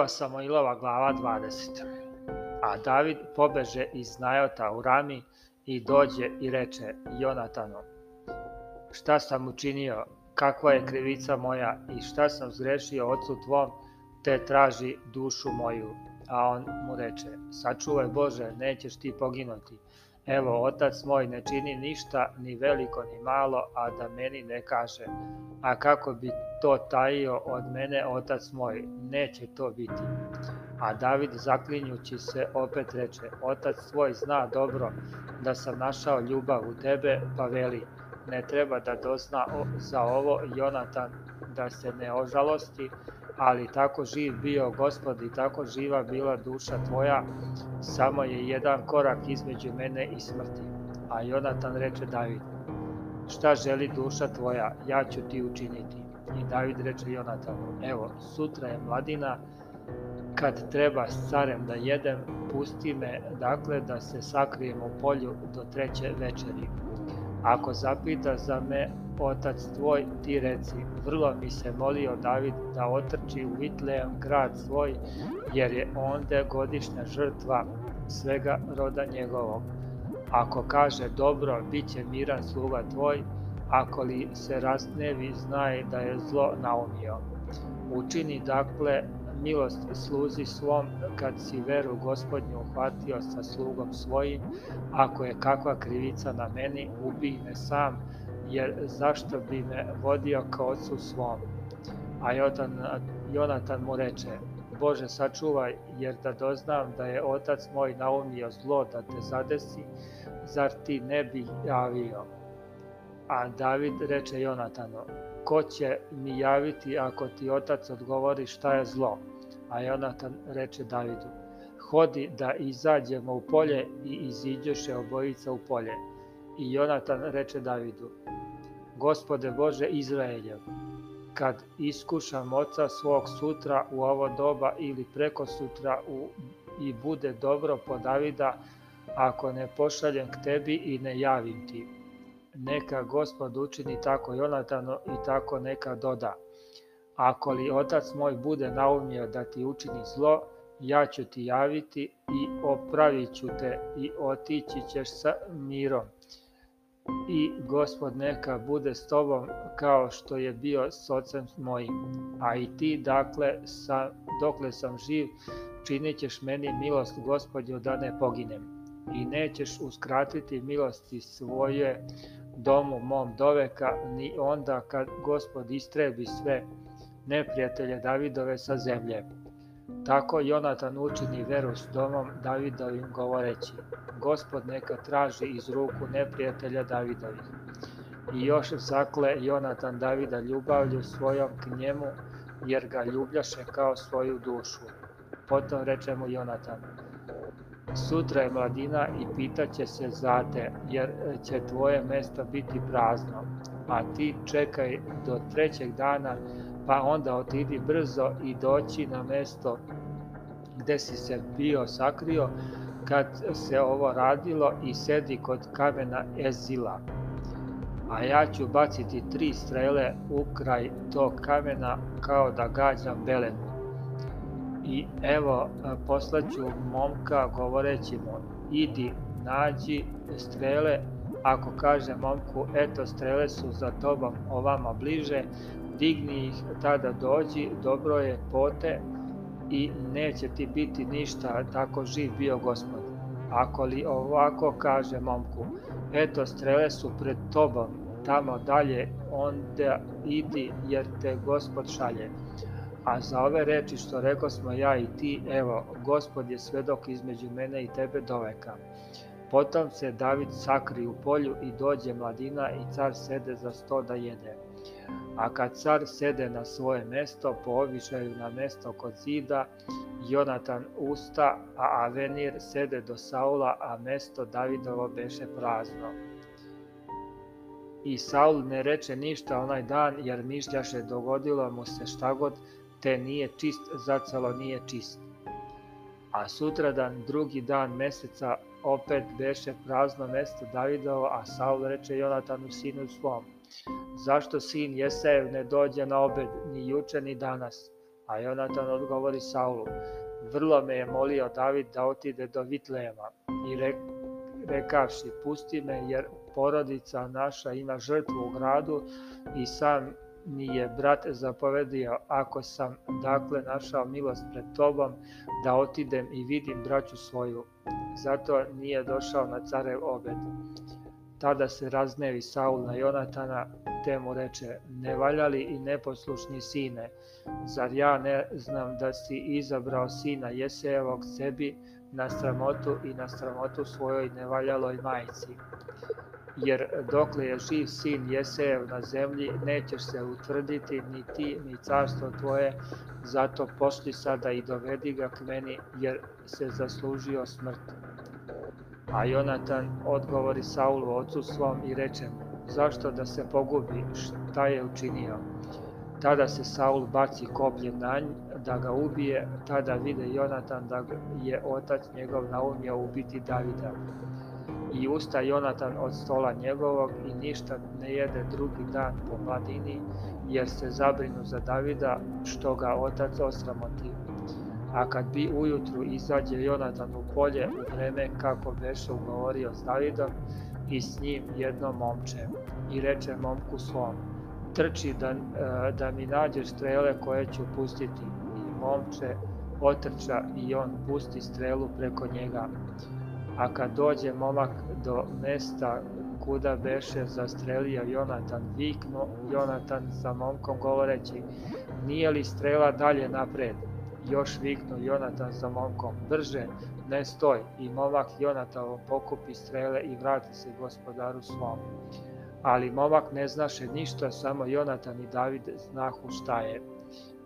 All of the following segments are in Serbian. Radmila Samoilova glava 20. A David pobeže iz Najota u rami i dođe i reče Jonatanu, šta sam učinio, kakva je krivica moja i šta sam zgrešio ocu tvom, te traži dušu moju. A on mu reče, sačuvaj Bože, nećeš ti poginuti, Evo, otac moj ne čini ništa, ni veliko ni malo, a da meni ne kaže. A kako bi to tajio od mene, otac moj, neće to biti. A David zaklinjući se opet reče, otac svoj zna dobro da sam našao ljubav u tebe, pa veli, ne treba da dozna za ovo Jonatan da se ne ožalosti, ali tako živ bio gospod i tako živa bila duša tvoja, samo je jedan korak između mene i smrti. A Jonatan reče David, šta želi duša tvoja, ja ću ti učiniti. I David reče Jonatanu, evo, sutra je mladina, kad treba s carem da jedem, pusti me, dakle, da se sakrijem u polju do treće večeri. Ako zapita za me, otac tvoj, ti reci, vrlo mi se molio David da otrči u Vitlejem grad svoj, jer je onda godišnja žrtva svega roda njegovog. Ako kaže dobro, bit će miran sluga tvoj, ako li se rasnevi, znaj da je zlo naumio. Učini dakle milost sluzi svom, kad si veru gospodnju uhvatio sa slugom svojim, ako je kakva krivica na meni, ubij me sam, jer zašto bi me vodio ka ocu svom? A Jonatan, Jonatan mu reče, Bože sačuvaj, jer da doznam da je otac moj naumio zlo da te zadesi, zar ti ne bi javio? A David reče Jonatanu, ko će mi javiti ako ti otac odgovori šta je zlo? A Jonatan reče Davidu, hodi da izađemo u polje i iziđeše obojica u polje. I Jonatan reče Davidu, Gospode Bože Izraeljev, kad iskušam oca svog sutra u ovo doba ili preko sutra u, i bude dobro po Davida, ako ne pošaljem k tebi i ne javim ti. Neka gospod učini tako Jonatano i tako neka doda. Ako li otac moj bude naumio da ti učini zlo, ja ću ti javiti i opravit ću te i otići ćeš sa mirom. I gospod neka bude s tobom kao što je bio s ocem mojim. A i ti dakle, sa, dokle sam živ, činit ćeš meni milost gospodju da ne poginem. I nećeš uskratiti milosti svoje domu mom doveka, ni onda kad gospod istrebi sve neprijatelje Davidove sa zemlje. Tako Jonatan učini veru s domom Davidovim govoreći, Gospod neka traži iz ruku neprijatelja Davidovih. I još zakle Jonatan Davida ljubavlju svojom k njemu, jer ga ljubljaše kao svoju dušu. Potom reče mu Jonatan, Sutra je mladina i pitaće se za te, jer će tvoje mesto biti prazno, a ti čekaj do trećeg dana pa onda otidi brzo i doći na mesto gde si se bio sakrio kad se ovo radilo i sedi kod kamena Ezila. A ja ću baciti tri strele u kraj tog kamena kao da gađam belenu. I evo poslaću momka govoreći mu idi nađi strele ako kaže momku eto strele su za tobom ovamo bliže digni ih tada dođi, dobro je pote i neće ti biti ništa tako živ bio gospod. Ako li ovako kaže momku, eto strele su pred tobom, tamo dalje, onda idi jer te gospod šalje. A za ove reči što rekao smo ja i ti, evo, gospod je svedok između mene i tebe do veka. Potom se David sakri u polju i dođe mladina i car sede za sto da jede. A kad car sede na svoje mesto, po običaju na mesto kod zida, Jonatan usta, a Avenir sede do Saula, a mesto Davidovo beše prazno. I Saul ne reče ništa onaj dan, jer mišljaše dogodilo mu se šta god, te nije čist, zacelo nije čist. A sutradan, drugi dan meseca, opet beše prazno mesto Davidovo, a Saul reče Jonatanu sinu svom, zašto sin Jesejev ne dođe na obed ni juče ni danas? A Jonatan odgovori Saulu, vrlo me je molio David da otide do Vitlejema i re, rekavši, pusti me jer porodica naša ima žrtvu u gradu i sam mi je brat zapovedio, ako sam dakle našao milost pred tobom, da otidem i vidim braću svoju. Zato nije došao na carev obed. Tada se raznevi Saul na mm. Jonatana, te mu reče, nevaljali i neposlušni sine, zar ja ne znam da si izabrao sina Jesejevog sebi na sramotu i na sramotu svojoj nevaljaloj majci? jer dokle je živ sin Jesejev na zemlji, nećeš se utvrditi ni ti, ni carstvo tvoje, zato pošli sada i dovedi ga k meni, jer se zaslužio smrt. A Jonatan odgovori Saulu ocu svom i reče mu, zašto da se pogubi, šta je učinio? Tada se Saul baci koplje na nj, da ga ubije, tada vide Jonatan da je otac njegov naumio ubiti Davida. I usta Jonatan od stola njegovog i ništa ne jede drugi dan po mladini, jer se zabrinu za Davida što ga otac osramoti a kad bi ujutru izađe Jonatan u polje u vreme kako beše ugovorio s Davidom i s njim jedno momče i reče momku svom trči da, e, da mi nađeš strele koje ću pustiti i momče otrča i on pusti strelu preko njega a kad dođe momak do mesta kuda beše zastrelio Jonatan vikno, Jonatan sa momkom govoreći nije li strela dalje napred još viknu Jonatan za momkom, drže, ne stoj, i momak Jonatao pokupi strele i vrati se gospodaru svom. Ali momak ne znaše ništa, samo Jonatan i David znahu šta je.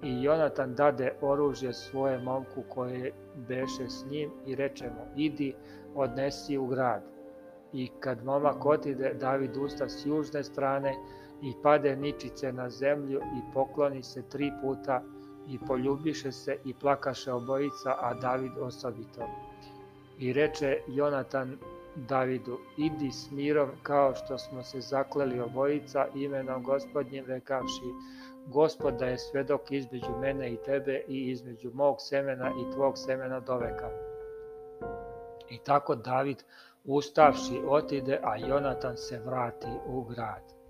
I Jonatan dade oružje svoje momku koje beše s njim i reče mu, idi, odnesi u grad. I kad momak otide, David usta s južne strane i pade ničice na zemlju i pokloni se tri puta, I poljubiše se i plakaše obojica, a David osobito. I reče Jonatan Davidu, idi s mirom kao što smo se zakleli obojica imenom gospodnjim rekavši, gospoda je svedok između mene i tebe i između mog semena i tvog semena doveka. I tako David ustavši otide, a Jonatan se vrati u grad.